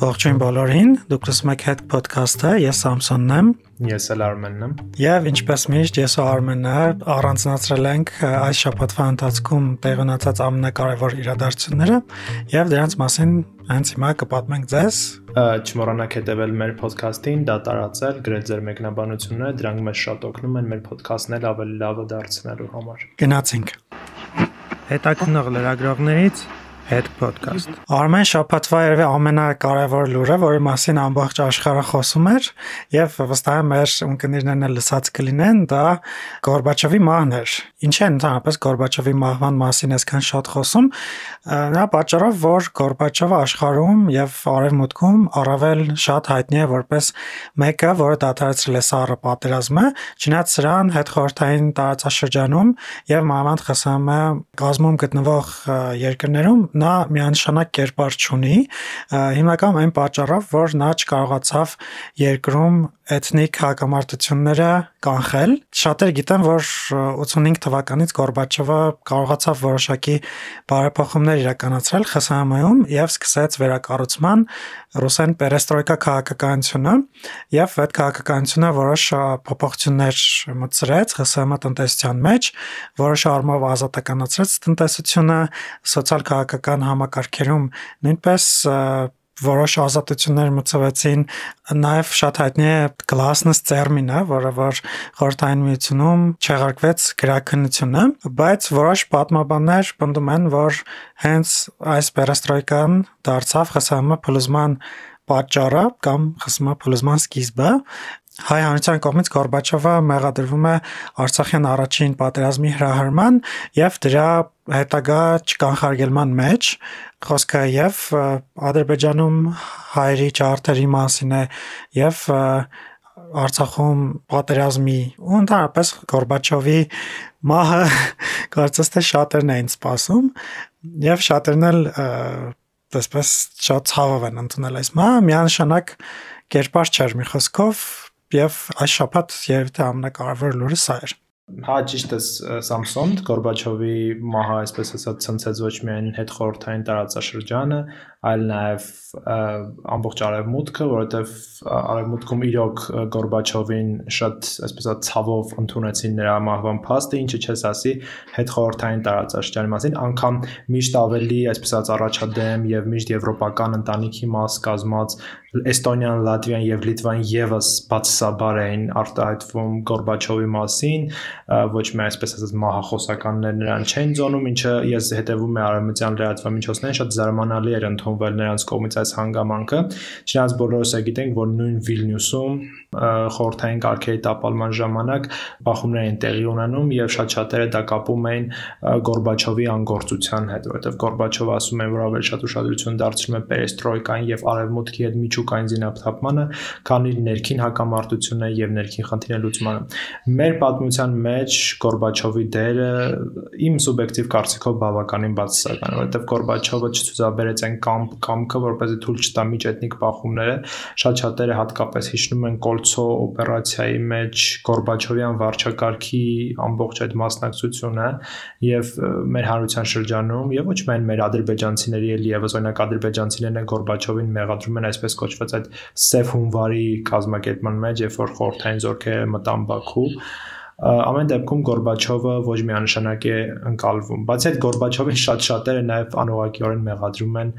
Ողջույն բոլորին։ Դուք լսում եք Head Podcast-ը, ես Սամսոնն եմ։ Ես էլ Արմենն եմ։ Եվ ինչպես միշտ ես ու Արմենը առանձնացրել ենք այս շաբաթվա ընթացքում տեղ ունեցած ամենակարևոր իրադարձությունները եւ դրանց մասին հենց հիմա կպատմենք ձեզ։ Չմոռանաք հետևել մեր podcast-ին, դա տարածել, գրել ձեր մեկնաբանությունները, դրանք մեզ շատ օգնում են մեր podcast-ն էլ ավելի լավը դարձնելու համար։ Գնացինք։ Հետաքնող լրագրողներից Head Podcast։ Արմեն շաբաթվա երևի ամենակարևոր լուրը, որի մասին ամբողջ աշխարհը խոսում էր, եւ վստահ եմ մեր ունկնդիրներն էլ լսած կլինեն, դա Գորբաչովի մահն էր։ Ինչ է ընդհանրապես Գորբաչովի մահվան մասին այսքան շատ խոսում։ Նա պատճառով, որ Գորբաչովը աշխարհում եւ արևմուտքում առավել շատ հայտնի է որպես մեկը, որը դադարեցրել է սառը պատերազմը, չնայած սրան հետ խորթային տարածաշրջանում եւ մանավանդ ԽՍՀՄ կազմում գտնվող երկրներում նա միանշանակ կերպար չունի, հիմնական այն պատճառով, որ նա չկարողացավ երկրում էթնիկ հակամարտությունները կանխել։ Շատերը գիտեն, որ 85 թվականից Գորբաչովը կարողացավ որոշակի բարեփոխումներ իրականացրել ԽՍՀՄ-ում եւ սկսեց վերակառուցման ռուսեն պերեստրոյկա քաղաքականությունը եւ այդ քաղաքականությունը որոշ փոփոխություններ մտցրեց ԽՍՀՄ տնտեսության մեջ, որոշ առումով ազատականացրեց տնտեսությունը, սոցիալ-քաղաքական համակարգերում նույնպես որոշ ազատություններ մցվեցին նաև շատ հայտնի է գլասնս տերմինը որը որ խորհրդային միությունում չեղարկվեց գրաքննությունը բայց որոշ պատմաբաններ պնդում են որ հենց այս պերեստրոյկան դարձավ ԽՍՀՄ փլուզման պատճառը կամ ԽՍՀՄ փլուզման սկիզբը հայ հանրության կողմից Գորբաչովը մեղադրվում է Արցախյան առաջին պատերազմի հրահրման եւ դրա հետագա չկանխարգելման մեջ խոսքը եւ Ադրբեջանում հայերի ճարտերի մասին է եւ Արցախում պատերազմի ու ընդհանրապես Գորբաչովի մահը կարծես թե շատերն էին սպասում եւ շատերն էլ դեսպես շատ ցավով են ընդունել այս մահը միանշանակ կերպար չէր մի խոսքով եւ այս շաբաթ երևի ամենակարևոր լուրը սա էր Հա ճիշտ է Սամսոն Գորբաչովի մահը այսպես ասած ցնցեց ոչ միայն հետ խորթային տարածաշրջանը, այլ նաև ամբողջ արևմուտքը, որովհետև արևմուտքում իրոք Գորբաչովին շատ, այսպես ասած, ցավով ընդունեցին նրա մահվան փաստը, ինչը չես ասի հետ խորհրդային տարածաշրջանի մասին, անգամ միշտ ավելի, այսպես ասած, առաջադեմ եւ միշտ եվրոպական ընտանիքի մաս կազմած Էստոնիան, Լատվիան եւ Լիտվան եւս բացասաբար էին արտահայտվում Գորբաչովի մասին, ոչ միայն այսպես ասած մահախոսականներ նրան չեն զոնում, ինչը ես հետևում եմ արևմտյան լրատվամիջոցներին, շատ զարմանալի էր ընդհանուր ընդունվել նրանց կողմից այս հանգամանքը։ Չնայած բոլորս է գիտենք, որ նույն Վիլնյուսում խորթային կարգերի տապալման ժամանակ բախումներ են տեղի ունենում եւ շատ շատերը դա կապում էին Գորբաչովի անգործության հետ, որովհետեւ Գորբաչովը ասում է, որ ավելի շատ ուշադրություն դարձնում է պերեստրոյկային եւ արևմուտքի հետ միջուկային զինափթափմանը, քան իր ներքին հակամարտությունը եւ ներքին խնդիրը լուծմանը։ Մեր պատմության մեջ Գորբաչովի դերը իմ սուբյեկտիվ կարծիքով բավականին բացասական, որովհետեւ Գորբաչովը չցուցաբերեց այն կամ կամքը, որպեսզի թույլ չտա միջեթնիկ բախումները։ Շատ շատերը հատկապես հիշնում են կոլցո օպերացիայի մեջ Գորբաչովյան վարչակարգի ամբողջ այդ մասնակցությունը եւ մեր հանրության շրջանում եւ ոչ միայն մեր ադրբեջանցիների էլ եւս օրինակ ադրբեջանցիներն են Գորբաչովին մեղադրում են այսպես կոչված այդ սև հունվարի կազմակերպման մեջ, երբ որ խորթային զորքերը մտան Բաքու ամեն դեպքում Գորբաչովը ոչ միանշանակ է ընկալվում։ Բացի այդ Գորբաչովին շատ շատերը նաև անողակիորեն մեղադրում են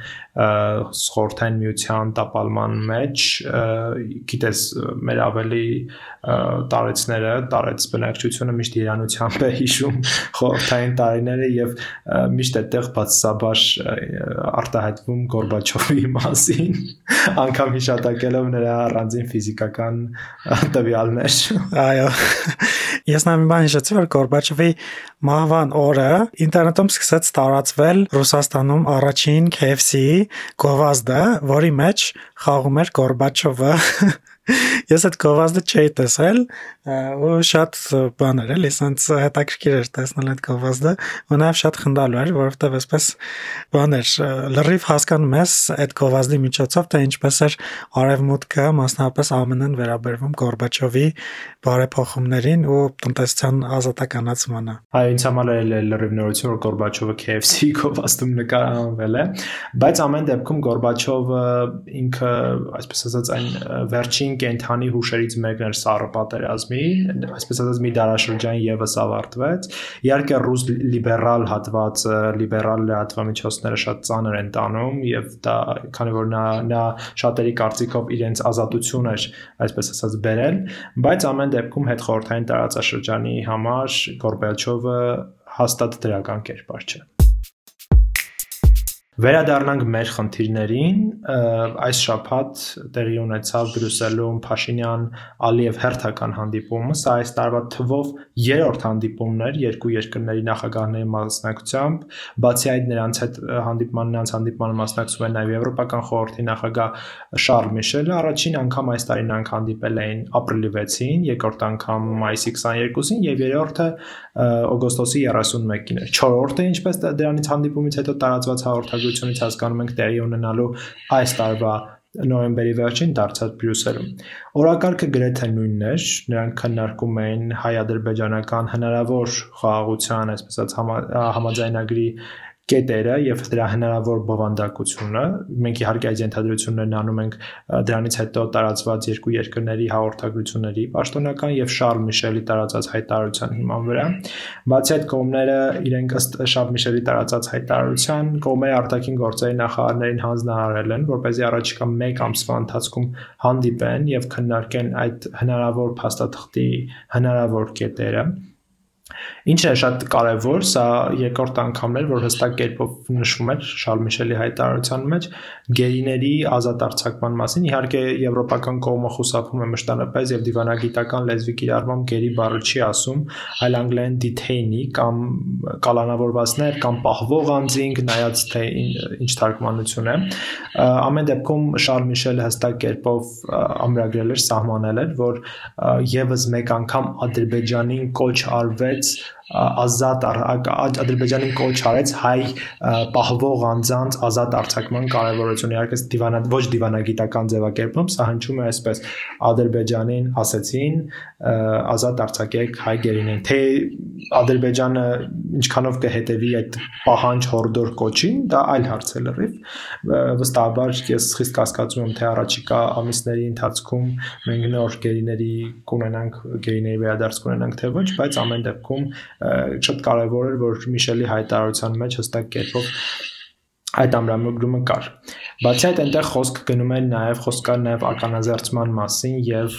խորթային միության տապալման մեջ, գիտես, մեր ավելի տարեցները, տարեց բնակչությունը միշտ իրանությամբ է հիշում խորթային տարիները եւ միշտ այդտեղ բացասաբար արտահայտվում Գորբաչովի մասին, անգամ հիշատակելով նրա առանձին ֆիզիկական տվյալներ։ Այո Ես նա մի բան հիշեցի, որ Գորբաչովի մահվան օրը ինտերնետում սկսեց տարածվել Ռուսաստանում առաջին KFC-ի գովազդը, որի մեջ խաղում էր Գորբաչովը Ես այդ գովազդը չէի տեսել ու շատ բաներ էլի, սենց հետաքրքիր էր տեսնել այդ գովազդը, ու նաև շատ խնդալու էր, որովհետև այսպես բաներ լրիվ հասկանում ես այդ գովազդի միջոցով թե ինչպես էր արևմուտքը, մասնավորապես ԱՄՆ-ն վերաբերվում Գորբաչովի բարեփոխումներին ու տնտեսության ազատականացմանը։ Այո, ինձ համար էլ լրիվ նորություն, որ Գորբաչովը KFC գովազդում նկարահանվել է, բայց ամեն դեպքում Գորբաչովը ինքը, այսպես ասած, այն վերջին կենթանի հուշերից մեկն էր սառը պատերազմի, այսպես ասած մի դարաշրջան եւս ավարտվեց։ Իհարկե ռուս լիբերալ հատվածը, լիբերալ լրատվամիջոցները շատ ծանր են տանում եւ դա քանի որ նա նա շատերի կարծիքով իրենց ազատություն էր, այսպես ասած, բերել, բայց ամեն դեպքում հետ խորթային տարածաշրջանի համար Գորբաչովը հաստատ դրական կերպար չէ։ Վերադառնանք մեր խնդիրներին, այս շաբաթ տեղի ունեցավ Բրյուսելում Փաշինյան Ալիև հերթական հանդիպումը, սա այս տարվա թվով երրորդ հանդիպումն էր երկու երկրների նախագահների մասնակցությամբ, բացի այդ նրանց հետ հանդիպման նրանց հանդիպմանը մասնակցում են նաև Եվրոպական խորհրդի նախագահ Շարլ Միշելը, առաջին անգամ այս տարի նրանք հանդիպել էին ապրիլի 6-ին, երկրորդ անգամ մայիսի 22-ին եւ երրորդը օգոստոսի 31-ին էր։ Չորրորդը ինչպես դրանից հանդիպումից հետո տարածված հաղորդագրություն ընկերությունից հասկանում ենք տեղի ունենալու այս տարվա նոյեմբերի վերջին դարձած Բրյուսելում։ Օրակարգը գրեթե նույնն էր, նրանք քննարկում էին հայ-ադրբեջանական հնարավոր խաղաղության, այսպես ասած, համաձայնագրի կետերը եւ դրա հնարավոր բովանդակությունը մենք իհարկե այս ենթադրություններն անում ենք դրանից հետո տարածված երկու երկրների հաղորդագրությունների պաշտոնական եւ Շարլ Միշելի տարածած հայտարարության հիման վրա բացի այդ կողմները իրենք ըստ Շարլ Միշելի տարածած հայտարարության կողմերը արտաքին գործերի նախարարներին հանձնարարել են որպեսզի առաջիկա 1 ամսվա ընթացքում հանդիպեն եւ քննարկեն այդ հնարավոր փաստաթղթի հնարավոր կետերը Ինչն է շատ կարևոր, սա երկրորդ անգամն էր, որ հստակ կերպով նշվում էր Շարլ Միշելի հայտարարության մեջ գերիների ազատ արձակման մասին։ Իհարկե եվրոպական կողմը խուսափում է մշտապես եւ դիվանագիտական լեզվի կիրառմամբ գերի բառը չի ասում, այլ անգլերեն detainee կամ կալանավորվածներ կամ պահվող անձինք, նայած թե ինչ թարգմանություն է։ Ամեն դեպքում Շարլ Միշելը հստակ կերպով ամրագրել էր, սահմանել էր, որ եւս մեկ անգամ Ադրբեջանին կոչ It's. Ազատ Ադրբեջանին կոչ արեց հայ պահվող անձանց ազատ արձակման կարևորությունը իհարկե դիվանա ոչ դիվանագիտական ձևակերպում սա հնչում է այսպես. Ադրբեջանին ասեցին ազատ արձակեք հայ գերինեն թե Ադրբեջանը ինչքանով կհետևի այդ պահանջ հորդոր կոչին դա այլ հարց է լրիվ վստահաբար ես խիստ կասկածում եմ թե առաջիկա ամիսների ընթացքում մենք նոր գերիների կունենանք գերիների վերադարձ կունենանք թե ոչ բայց ամեն դեպքում շատ կարևոր էր որ Միշելի հայտարարության մեջ հստակ կերպով այդ ամրագրումը կար։ Բացի այդ այնտեղ խոսք գնում է նաև խոսք կար նաև ականազերծման մասին եւ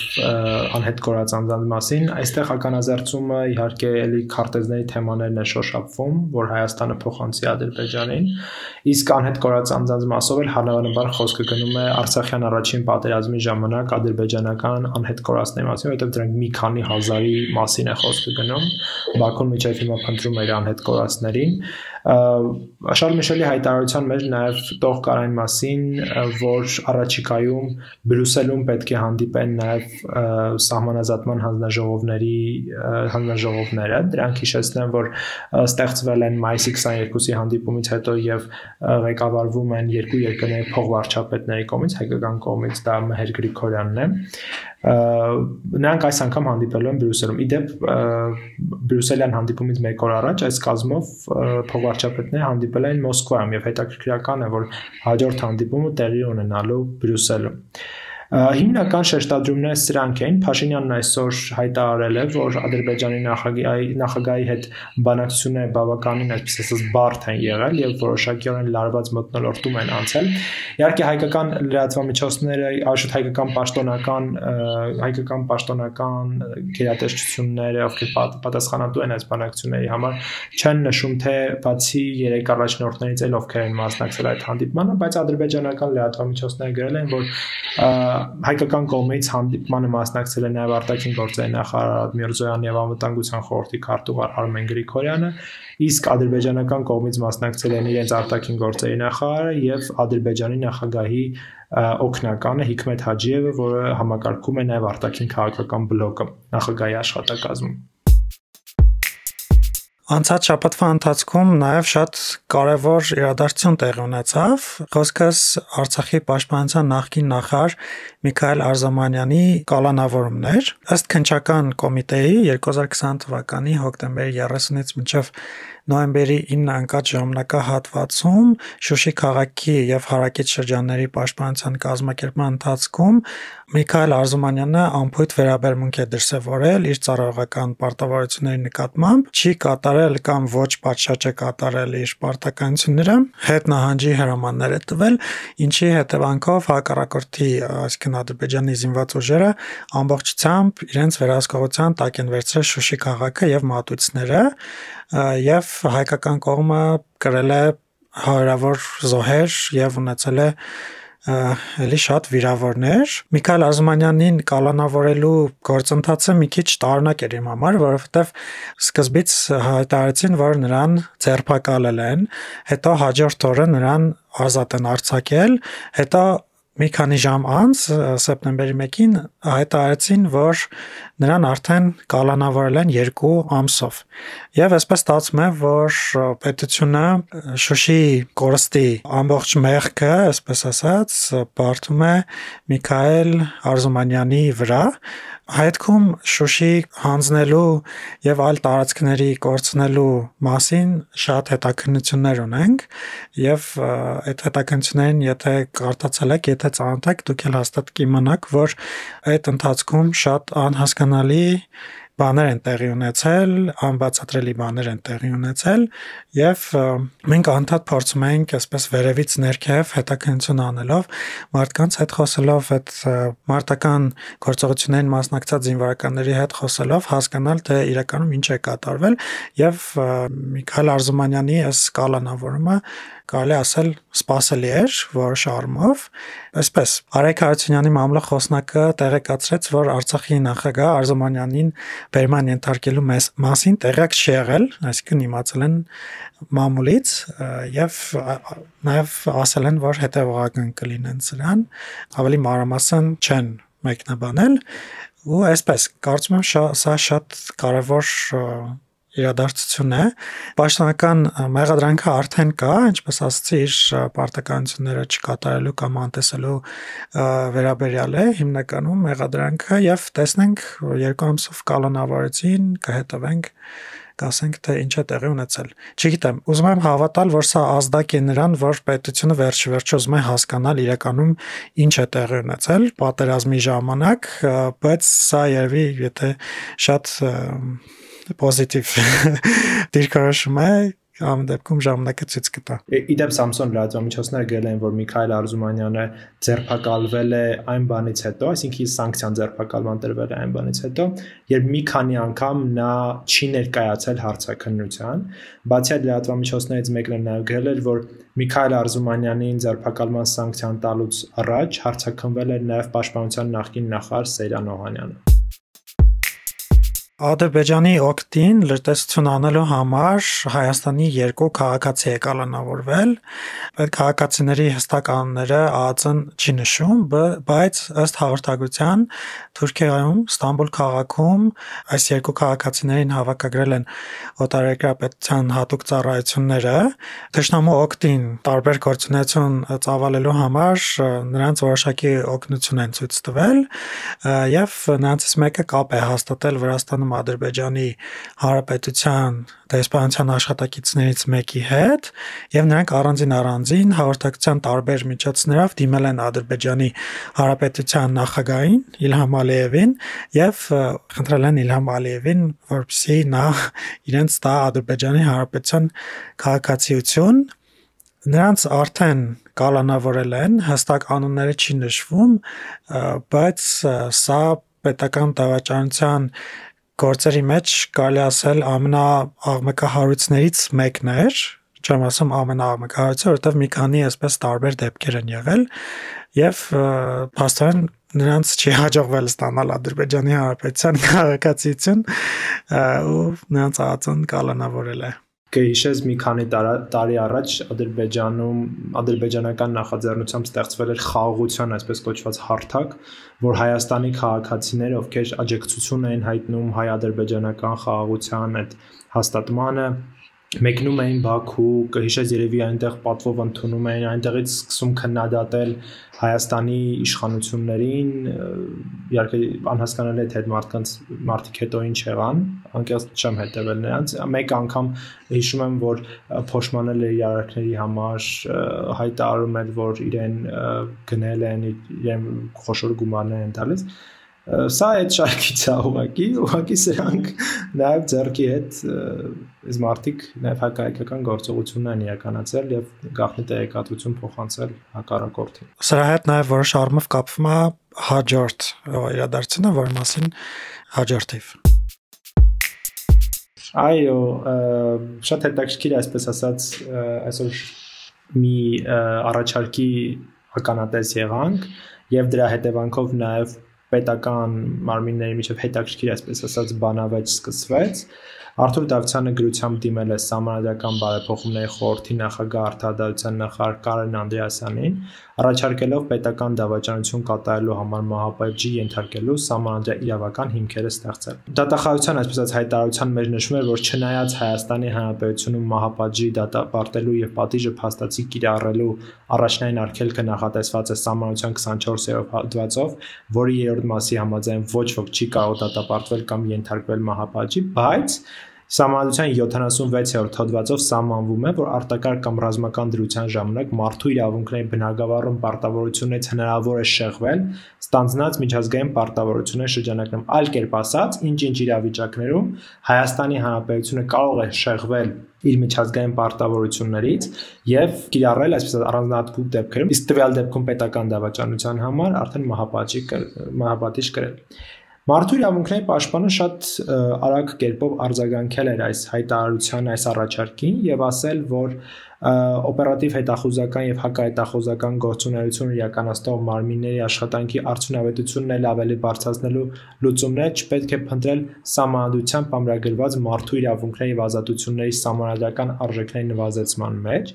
անհետ կորած անձանց մասին։ Այստեղ ականազերծումը իհարկե էլի քարտեզների թեմաներն է շոշափվում, որ Հայաստանը փոխանցի Ադրբեջանին, իսկ անհետ կորած անձանց մասով էլ հանրաբար խոսքը գնում է Արցախյան առաջին պատերազմի ժամանակ ադրբեջանական անհետ կորածների մասին, որովհետեւ դրանք մի քանի հազարի մասին է խոսքը գնում։ Բաքուն միջև հիմա փնտրում է իր անհետ կորածներին Շարլ Միշելի հայտարարության մեջ նաև տող կար այն մասին, որ առաջիկայում Բրյուսելում պետք է հանդիպեն նաև սահմանազատման հանձնաժողովների հանձնաժողովները։ Դրանք հիշեցնեմ, որ ստեղծվել են մայիսի 22-ի հանդիպումից հետո եւ ղեկավարվում են երկու երկրների փոխվարչապետների կողմից, հայկական կողմից դա Մհեր Գրիգորյանն է նրանք այս անգամ հանդիպելու են Բրյուսելում։ Իդեպ Բրյուսելյան հանդիպումից մեկ օր առաջ այս կազմով փոխվարչապետները հանդիպել են Մոսկվայում եւ հետաքրքրական է որ հաջորդ հանդիպումը տեղի ունենալու Բրյուսելում։ Հիմնական շեշտադրումները սրանք են։ Փաշինյանն այսօր հայտարարել է, որ Ադրբեջանի նախագահի նախագահի հետ բանակցությունները բավականին այսպես ասած բարդ են եղել եւ որոշակիորեն լարված մտնոլորտում են անցել։ Իհարկե հայկական լրատվամիջոցները, աշուտ հայկական պաշտոնական հայկական պաշտոնական գերատեսչությունները, ովքեր պատասխանատու են այս բանակցությունների համար, չեն նշում թե բացի երեք առաջնորդներից էլ ովքեր են մասնակցել այդ հանդիպմանը, բայց ադրբեջանական լրատվամիջոցները գրել են, որ հայկական կողմից հանդիպմանը մասնակցել է նաև արտաքին գործերի նախարար Արադ Միրզոյանը եւ անվտանգության խորհրդի քարտուղար Արմեն Գրիգորյանը, իսկ ադրբեջանական կողմից մասնակցել են իրենց արտաքին գործերի նախարարը եւ Ադրբեջանի նախագահի օկնականը Հիկմետ Հաջիևը, որը համակարգում է նաև արտաքին քաղաքական բլոկը նախագահի աշխատակազմում։ Անցած շաբաթվա ընթացքում նաև շատ կարևոր իրադարձություն տեղի ունեցավ։ Խոսքս Արցախի պաշտպանության նախկին նախարար Միքայել Արզամանյանի կալանավորումն էր։ Ըստ քնչական կոմիտեի 2020 թվականի հոկտեմբերի 30-ից մինչև նոյեմբերի 9-ը ընկած ժամանակահատվածում Շուշի քաղաքի եւ հարակից շրջանների պաշտպանության կազմակերպման ընթացքում Միքայել Արզումանյանը ամփոփ վերաբերմունք է դրսևորել իր ծառայողական պարտավորությունների նկատմամբ, չի կատարել կամ ոչ պատշաճ է կատարել իր պարտականությունները, հետ նահանջի հրամաններ է տվել, ինչի հետևանքով հակառակորդի, այսինքն Ադրբեջանի զինված ուժերը ամբողջությամբ իրենց վերահսկողության տակ են վերցրել Շուշի քաղաքը եւ մատույցները, եւ հայկական կողմը կրել է հարյուրավոր զոհեր եւ ունեցել է էլի շատ վիրավորներ։ Միքայել Ազմանյանին կալանավորելու գործընթացը մի քիչ տարօրինակ էր իմ համար, որովհետև սկզբից հայտարարեցին, որ նրան ձերբակալել են, հետո հաջորդ օրը նրան ազատ են արձակել, հետո մի քանի ժամ անց սեպտեմբերի 1-ին հայտարարեցին, որ նրան արդեն կալանավորել են 2 ամսով։ Եվ այսպես ստացվում է, որ պետությունը Շուշի կորստի ամբողջ մեղքը, այսպես ասած, բարթում է Միքայել Արզումանյանի վրա, Հայտքում Շուշի հանձնելու եւ այլ տարածքների կորցնելու մասին շատ հետաքննություններ ունենք եւ այդ հետաքննություններին եթե կարդացել եք, եթե ծանոթ եք, դուք էլ հաստատ կիմանաք, որ այդ ընթացքում շատ անհասկանալի բաներ են տեղի ունեցել, անբացատրելի բաներ են տեղի ունեցել եւ մենք անդադ փորձում ենք այսպես վերևից ներքև հետաքննություն անելով մարդկանց հետ խոսելով այդ մարտական գործողություններին մասնակցած զինվորականների հետ խոսելով հասկանալ թե իրականում ինչ է կատարվել եւ Միքայել Արզումանյանի այս կալանավորումը կարելի ասել սпасելի էր որոշ առումով այսպես Արայք Հարությունյանի մամլա խոսնակը տեղեկացրեց որ Արցախի նախագահ Արզումանյանին վերման ենթարկելու մասին տեղյակ չի եղել այսինքն իմացել են մամուլից եւ նաեւ ասել են որ հետեւողական կլինեն սրան ավելի մանրամասն չեն մեկնաբանել ու այսպես կարծում եմ սա շատ կարևոր իրադարձություն է։ Պաշտոնական մեղադրանքը արդեն կա, ինչպես ասացի, իր պարտականությունները չկատարելու կամ անտեսելու վերաբերյալ է հիմնականում մեղադրանքը եւ տեսնենք երկու ամսով կալանավորեցին, կհետևենք կասենք թե ինչ է տեղի ունեցել։ Չգիտեմ, ուզում եմ հավատալ, որ սա ազդակ է նրան, որ պետությունը վերջի վերջը ուզում է հասկանալ իրականում ինչ է տեղի ունեցել պատերազմի ժամանակ, բայց սա երևի եթե շատ պոզիտիվ դիրքորոշում է ամ դեպքում ժամանակը ցույց կտա։ Իդեպ Samsung լրատվամիջոցները գրել են, որ Միքայել Արզումանյանը ձերբակալվել է այն բանից հետո, այսինքն սանկցիան ձերբակալման տրվել է այն բանից հետո, երբ մի քանի անգամ նա չի ներկայացել հարցակնության, բացի այդ լրատվամիջոցներից մեկն նաև գրել էր, որ Միքայել Արզումանյանին ձերբակալման սանկցիան տալուց առաջ հարցակնվել էր նաև պաշտպանության նախկին նախարար Սեյրան Օհանյանը։ Ադրբեջանի օկտին լրտեսություն անելու համար Հայաստանի երկու քաղաքացի է կալանավորվել։ Այդ քաղաքացիների հստակ անունները ԱԱԾ-ն չի նշում, բայց ըստ հաղորդագրության Թուրքիայում Ստամբուլ քաղաքում այս երկու քաղաքացիներին հավաքագրել են օտարերկրապետության հատուկ ծառայությունները։ Տեշնամու օկտին տարբեր գործունեություն ծավալելու համար նրանց որոշակի օգնություն են ցույց տվել եւ նրանցից մեկը կապ է հաստատել Վրաստանում Իրանում Ադրբեջանի Հանրապետության դեսպանության աշխատակիցներից մեկի հետ եւ նրանք առանձին առանձին հաղորդակցության տարբեր միջոցներով դիմել են Ադրբեջանի Հանրապետության նախագահին Իլհամ Ալիևին եւ խնդրել են Իլհամ Ալիևին, որպեսզի նա իրենց տա Ադրբեջանի Հանրապետության քաղաքացիություն նրանց արդեն կալանավորել են, հստակ անունները չի նշվում, բայց սա պետական դավաճանության գործերի մեջ կարելի ասել ամենաաղմկահարույցներից մեկն էր, չեմ ասում ամենաաղմկահարույցը, որովհետև մի քանի այսպես տարբեր դեպքեր են եղել եւ փաստորեն նրանց չի հաջողվել ստանալ Ադրբեջանի Հանրապետության քաղաքացիություն ու նրանց ածն կալանավորել է կհիշես մի քանի տարի առաջ Ադրբեջանում ադրբեջանական նախաձեռնությամբ ստեղծվել էր խաղաղության այսպես կոչված հարթակ, որ Հայաստանի քաղաքացիները, ովքեր աջակցություն էին հայտնում հայ-ադրբեջանական խաղաղության այդ հաստատմանը, մեկնում էին Բաքու, կհիշես երևի այնտեղ պատվով ընդունում էին, այնտեղից սկսում քննադատել Հայաստանի իշխանություններին, իհարկե անհասկանալի է թե այդ մարդկանց մարդիկ հետո ինչ եղան, անկեղծ չեմ հետևել նրանց։ Մեկ անգամ հիշում եմ, որ փոշմանել էր ярարքների համար, հայտարարում էր, որ իրեն գնել են, իրեն խոշոր գումարներ են տալիս սա այդ շարքից է ուղակի, ուղակի սրանք նաև ձերքի հետ այս մարտիկ նաև հակահայկական գործողությունն են իրականացել եւ գաղտնի տեղեկատվություն փոխանցել հակառակորդին։ Սրա հետ նաև որոշ առումով կապվում է հաջորդ իրադարձությունը, որի մասին հաջորդիվ։ Այո, շատ հետաքրքիր այսպես ասած այսօր մի առաջարկի ականատես եղանք եւ դրա հետևանքով նաեւ պետական մարմինների միջև հետաքրքիր այսպես ասած բանավեճ սկսվեց Արթուր Դավթյանը գրությամբ դիմել է Սահմանադրական բարեփոխումների խորհրդի նախագահ արտադրության նախարար Կարեն Անդրեասյանին, առաջարկելով պետական դավաճանություն կատարելու համար մահապետժի ենթարկելու սահմանադրյա իրավական հիմքերը ստեղծել։ Դատախազության այսպես հայտարարության մեջ նշվում է, որ չնայած Հայաստանի Հանրապետությունում մահապատժի դատապարտելու եւ պատիժը փաստացի կիրառելու առաջնային արգելքը նախատեսված է Սահմանադրության 24-րդ հատվածով, որի երրորդ մասի համաձայն ոչ ոք չի կարող դատապարտվել կամ ենթարկվել մահապատժի, բայց Սահմանադրության 76-րդ հոդվածով սահմանվում է, որ արտակարգ կամ ռազմական դրության ժամանակ մարդու իրավունքների բնագավառում պարտավորություններից հնարավոր է շեղվել ստանձնած միջազգային պարտավորությունների շրջանակներում։ Այլ կերպ ասած, ինչ-ինչ իրավիճակներում Հայաստանի Հանրապետությունը կարող է շեղվել իր միջազգային պարտավորություններից եւ կիրառել այսպես առանձնահատուկ դեպքերում իսկ տվյալ դեպքում պետական դավաճանության համար արդեն մահապատիժ մահապատիժ կրել Մարդու իրավունքների պաշտպանը շատ արագ կերպով արձագանքել էր այս հայտարարության, այս առաջարկին եւ ասել, որ օպերատիվ հետախուզական եւ հակահետախուզական գործունեություն իրականացնող մարմինների աշխատանքի արդյունավետությունն էլ ավելի բարձրացնելու լուծումներ չպետք է փնտրել համանդրությամբ ամրագրված մարդու իրավունքների եւ ազատությունների համանդրական արժեքների նվազեցման մեջ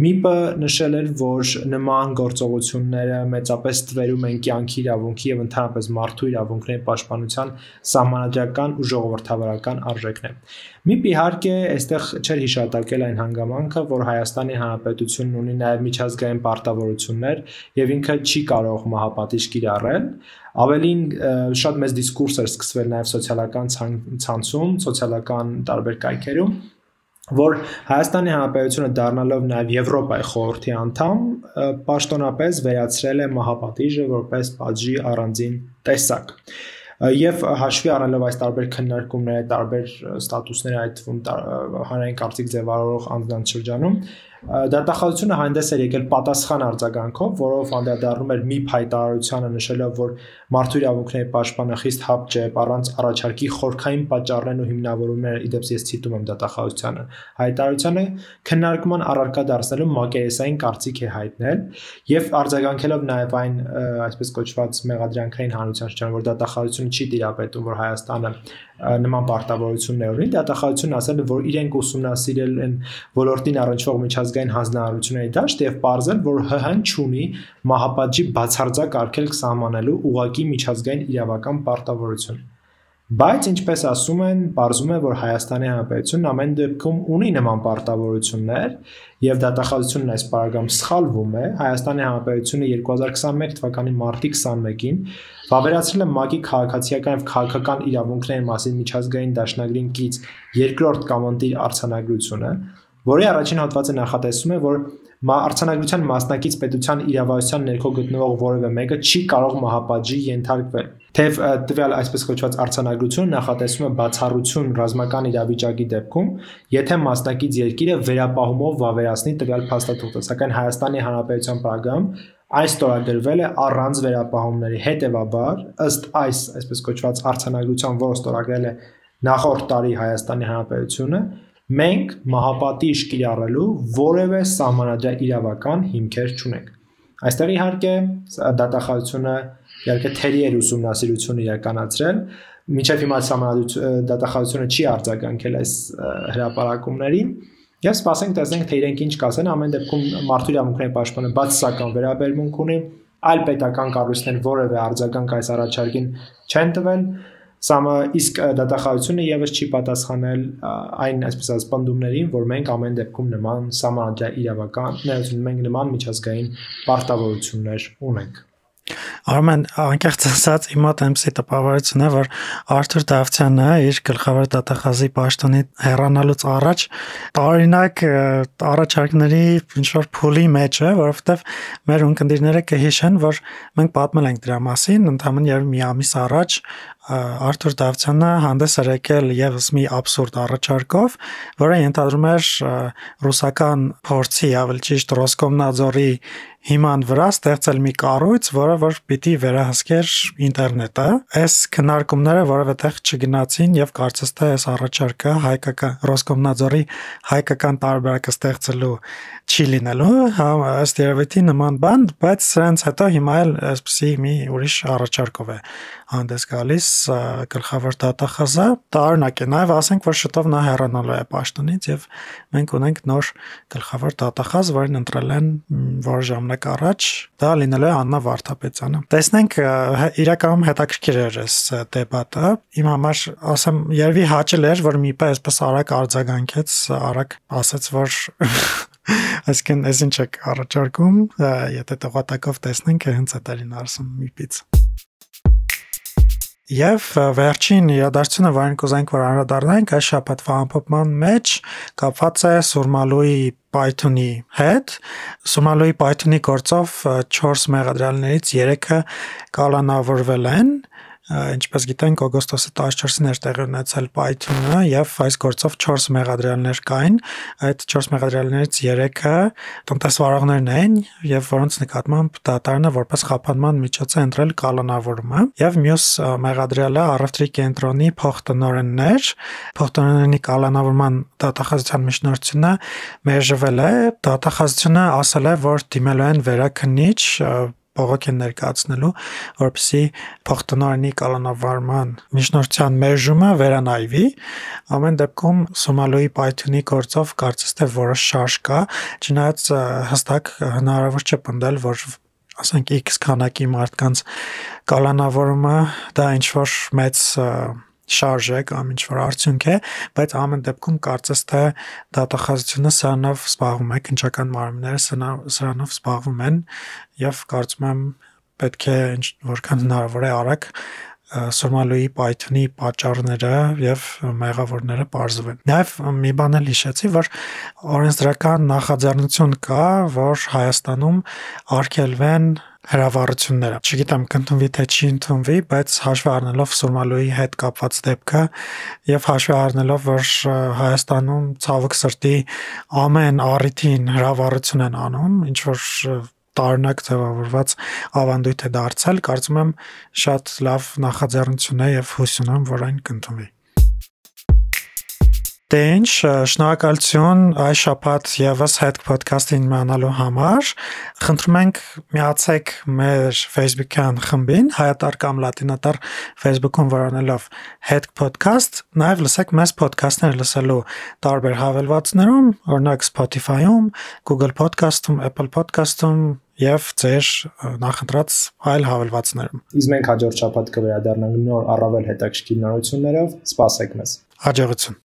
ՄԻՊ-ը նշել էր, որ նման գործողությունները մեծապես ստվերում են կյանքի իրավունքի եւ ընդհանրապես մարդու իրավունքների պաշտպանության սահմանադրական ու ժողովրդավարական արժեքներ։ ՄԻՊ իհարկե այստեղ չէր հիշատակել այն հանգամանքը, որ Հայաստանի Հանրապետությունն ունի նաեւ միջազգային պարտավորություններ եւ ինքը չի կարող մահապատիժ կիրառել, Ավելին շատ մեծ դիսկուրս էր սկսվել նաև սոցիալական ցանցում, սոցիալական տարբեր կայքերում, որ Հայաստանի Հանրապետությունը դառնալով նաև Եվրոպայի խորհրդի անդամ, պաշտոնապես վերացրել է մահապատիժը որպես պատժի առանձին տեսակ եւ հաշվի առնելով այս տարբեր քննարկումները, տարբեր ստատուսները այդ թվում հանրային կարծիք ձևավորող անձանց շրջանում դատախազությունը հանդես էր եկել պատասխան արձագանքով, որով անդրադառնում էր մի հայտարարությանը նշելով, որ մարդու իրավունքների պաշտպանը խիստ հապճ է, առանց առաջարկի խորքային պատճառներն ու հիմնավորումները, իդեպս ես ցիտում եմ դատախազությանը, հայտարարությանը քննարկման առարկա դարձնելու մակերեսային կարծիք է հայտնել եւ արձագանքելով նաեւ այն այսպես կոչված մեղադրանքային հանրության շրջան, որ դատախազությունը չի տիրապետում, որ Հայաստանը նման պարտավորություններ ունի, դատախազությունն ասել է, որ իրենք ուսումնասիրել են ոլորտին առնչվող միջազգային հանձնարարությունների դաշտ եւ ողրզել, որ ՀՀ-ն ունի մահապատժի բացարձակ արգելք սահմանելու ուղակի միջազգային իրավական պարտավորություն։ Բայց ինչպես ասում են, ողրում է, որ Հայաստանի Հանրապետությունն ամեն դեպքում ունի նման պարտավորություններ եւ դատախազությունն այս параգրաֆում սխալվում է։ Հայաստանի Հանրապետությունը 2021 թվականի մարտի 21-ին վավերացրել է ՄԱԿ-ի քաղաքացիական եւ քաղաքական իրավունքների մասին միջազգային դաշնագրին կից երկրորդ կամոնտիր արցանագրությունը, որի առաջին հատվածը նախատեսում է, որ արձանագրության մասնակից պետության իրավասության ներքո գտնվող որևէ մեկը չի կարող մահապատժի ենթարկվել։ Թեև տվյալ այսպես կոչված արձանագրությունը նախատեսում է բացառություն ռազմական իրավիճակի դեպքում, եթե մասնակից երկիրը վերապահումով վավերացնի տվյալ փաստաթուղթը, սակայն Հայաստանի Հանրապետության պարագայում այս ստորագրվել է առանց վերապահումների։ Հետևաբար, ըստ այս այսպես կոչված արձանագրության, որը ստորագրել է նախորդ տարի Հայաստանի Հանրապետությունը, մենք մահապատիժ կիրառելու որևէ սահմանադրյա իրավական հիմքեր չունենք։ Այստեղ իհարկե դատախազությունը իհարկե թերի ուսումնասիրություն իրականացրել Մինչև հիմա համանadrություն դատախազությունը չի արձագանքել այս հրապարակումներին Եվ սպասենք տեսնենք թե իրենք ինչ կասեն ամեն դեպքում մարդու իրավունքների պաշտպանը բացասական վերաբերմունք ունի այլ պետական կառույցներ որևէ արձագանք այս առաջարկին չեն տվել Սամը իսկ դատախազությունը եւս չի պատասխանել այն այսպես ասած պնդումներին, որ մենք ամեն դեպքում նման սահմանադրյալ իրավական, մենք նման միջազգային պարտավորություններ ունենք։ Արմեն անկեղծ ասած իմ մոտ MC տպավորությունն է որ Արթուր Դավթյանը իր գլխավոր դատախազի պաշտոնի հեռանալուց առաջ տարօրինակ առաջարկների ինչ որ փուլի մեջ է, որովհետև մեր ունկնդիրները կհիշեն, որ մենք պատմել ենք դրա մասին, ընդհանրապես մի ամիս առաջ Արթուր Դավթյանը հանդես եկել եւս մի абսուրդ առաջարկով, որը ենթադրում էր ռուսական փորձի, ավելի ճիշտ Ռոսկոմնadzորի հիման վրա ստեղծել մի կառույց, որը որ պիտի վերահսկեր ինտերնետը։ Այս քննարկումները որևէ տեղ չգնացին եւ կարծես թե այս առաջարկը հայկական Ռոսկոմնadzորի հայկական տարբերակը ստեղծելու չի լինելու, հա, ըստ երևույթի նման բան, բայց սրանց հետո հիմա էլ այսպեսի մի ուրիշ առաջարկով է հանդես գալիս գլխավոր դատախազը տարօրինակ է նաև ասենք որ շտով նա հեռանալու է պաշտոնից եւ մենք ունենք նոր գլխավոր դատախազ որին ընտրել են որ ժամանակ առաջ դա լինելու է Աննա Վարդապետյանը տեսնենք իրականում հետաքրքիր էր այս դեպատը իմ համար ասեմ երևի հաճել էր որ մի պես այսպես արագ արձագանքեց արագ ասաց որ այսինքն այս ինչ է առաջարկում եթե տղատակով տեսնենք հենց այդ է լինարսում մի պից Եվ վերջին իրադարձությունը, որին կուզենք որ անդրադառնանք, այս շաբաթվա ամփոփման մեջ կապված է Սուրմալուի Python-ի հետ։ Սուրմալուի Python-ի գործով 4 մեղադրյալներից 3-ը կալանավորվել են ինչպես գիտենք օգոստոսի 14-ին էր տեղի ունեցել Python-ը եւ այս գործով 4 մեղադրյալներ կային այդ 4 մեղադրյալներից 3-ը տնտեսվարողներն էին եւ որոնց նկատմամբ դատարանը որպես խափանման միջոց է ընտրել կալանավորումը եւ մյուս մեղադրյալը առևտրի կենտրոնի փոխտնօրեններ փոխտնօրենի կալանավորման դատախազության միջնորդությունը մերժվել է դատախազությունը ասել է որ դիմելու են վերաքննիչ բողոք են ներկայացնելու, որպեսզի փոխտնօրենի կալանավարման միջնորդության մերժումը վերանայվի։ Ամեն դեպքում Սոմալոյի Python-ի գործով կարծես թե որոշ շարժ կա, չնայած հստակ հնարավոր չէ պնդել, որ ասենք X քանակի մարդկանց կալանավորումը դա ինչ որ մեծ շարժ է կամ ինչ որ արդյունք է, բայց ամեն դեպքում կարծես թե դատախազությունը սրանով զբաղվում է, քնչական մարմինները սրանով զբաղվում են եւ կարծում եմ պետք է որքան հնարավոր է արագ Սորմալոյի Python-ի պատճառները եւ մեղավորները բարձվեն։ Նաեւ մի բան էլ հիշեցի, որ օրենսդրական նախաձեռնություն կա, որ Հայաստանում արգելվեն հրավառությունները։ Չգիտեմ կընդունվի թե չի ընդունվի, բայց հաշվի առնելով Սուրմալոյի հետ կապված դեպքը եւ հաշվի առնելով, որ Հայաստանում ցավոք սրտի ամեն առիթին հրավառություն են անում, ինչ որ տարօրինակ ձևավորված ավանդույթ է դարձել, կարծում եմ շատ լավ նախաձեռնություն է եւ հույս ունեմ, որ այն կընդունվի։ Դե ինչ, շնորհակալություն այս շաբաթ եւս հետ podcast-ին իմանալու համար։ Խնդրում ենք միացեք մեր Facebook-յան խմբին, հայատար կամ լատինատար Facebook-ում վրանելով հետ podcast, նաեւ լսեք մեզ podcast-ներ լսելու տարբեր հավելվածներում, օրինակ Spotify-ում, Google Podcast-ում, Apple Podcast-ում եւ ձեր նախընտրած այլ հավելվածներում։ Իսկ մենք հաջորդ շաբաթ կվերադառնանք նոր առավել հետաքրքիր նորություններով։ Սպասեք մեզ։ Հաջողություն։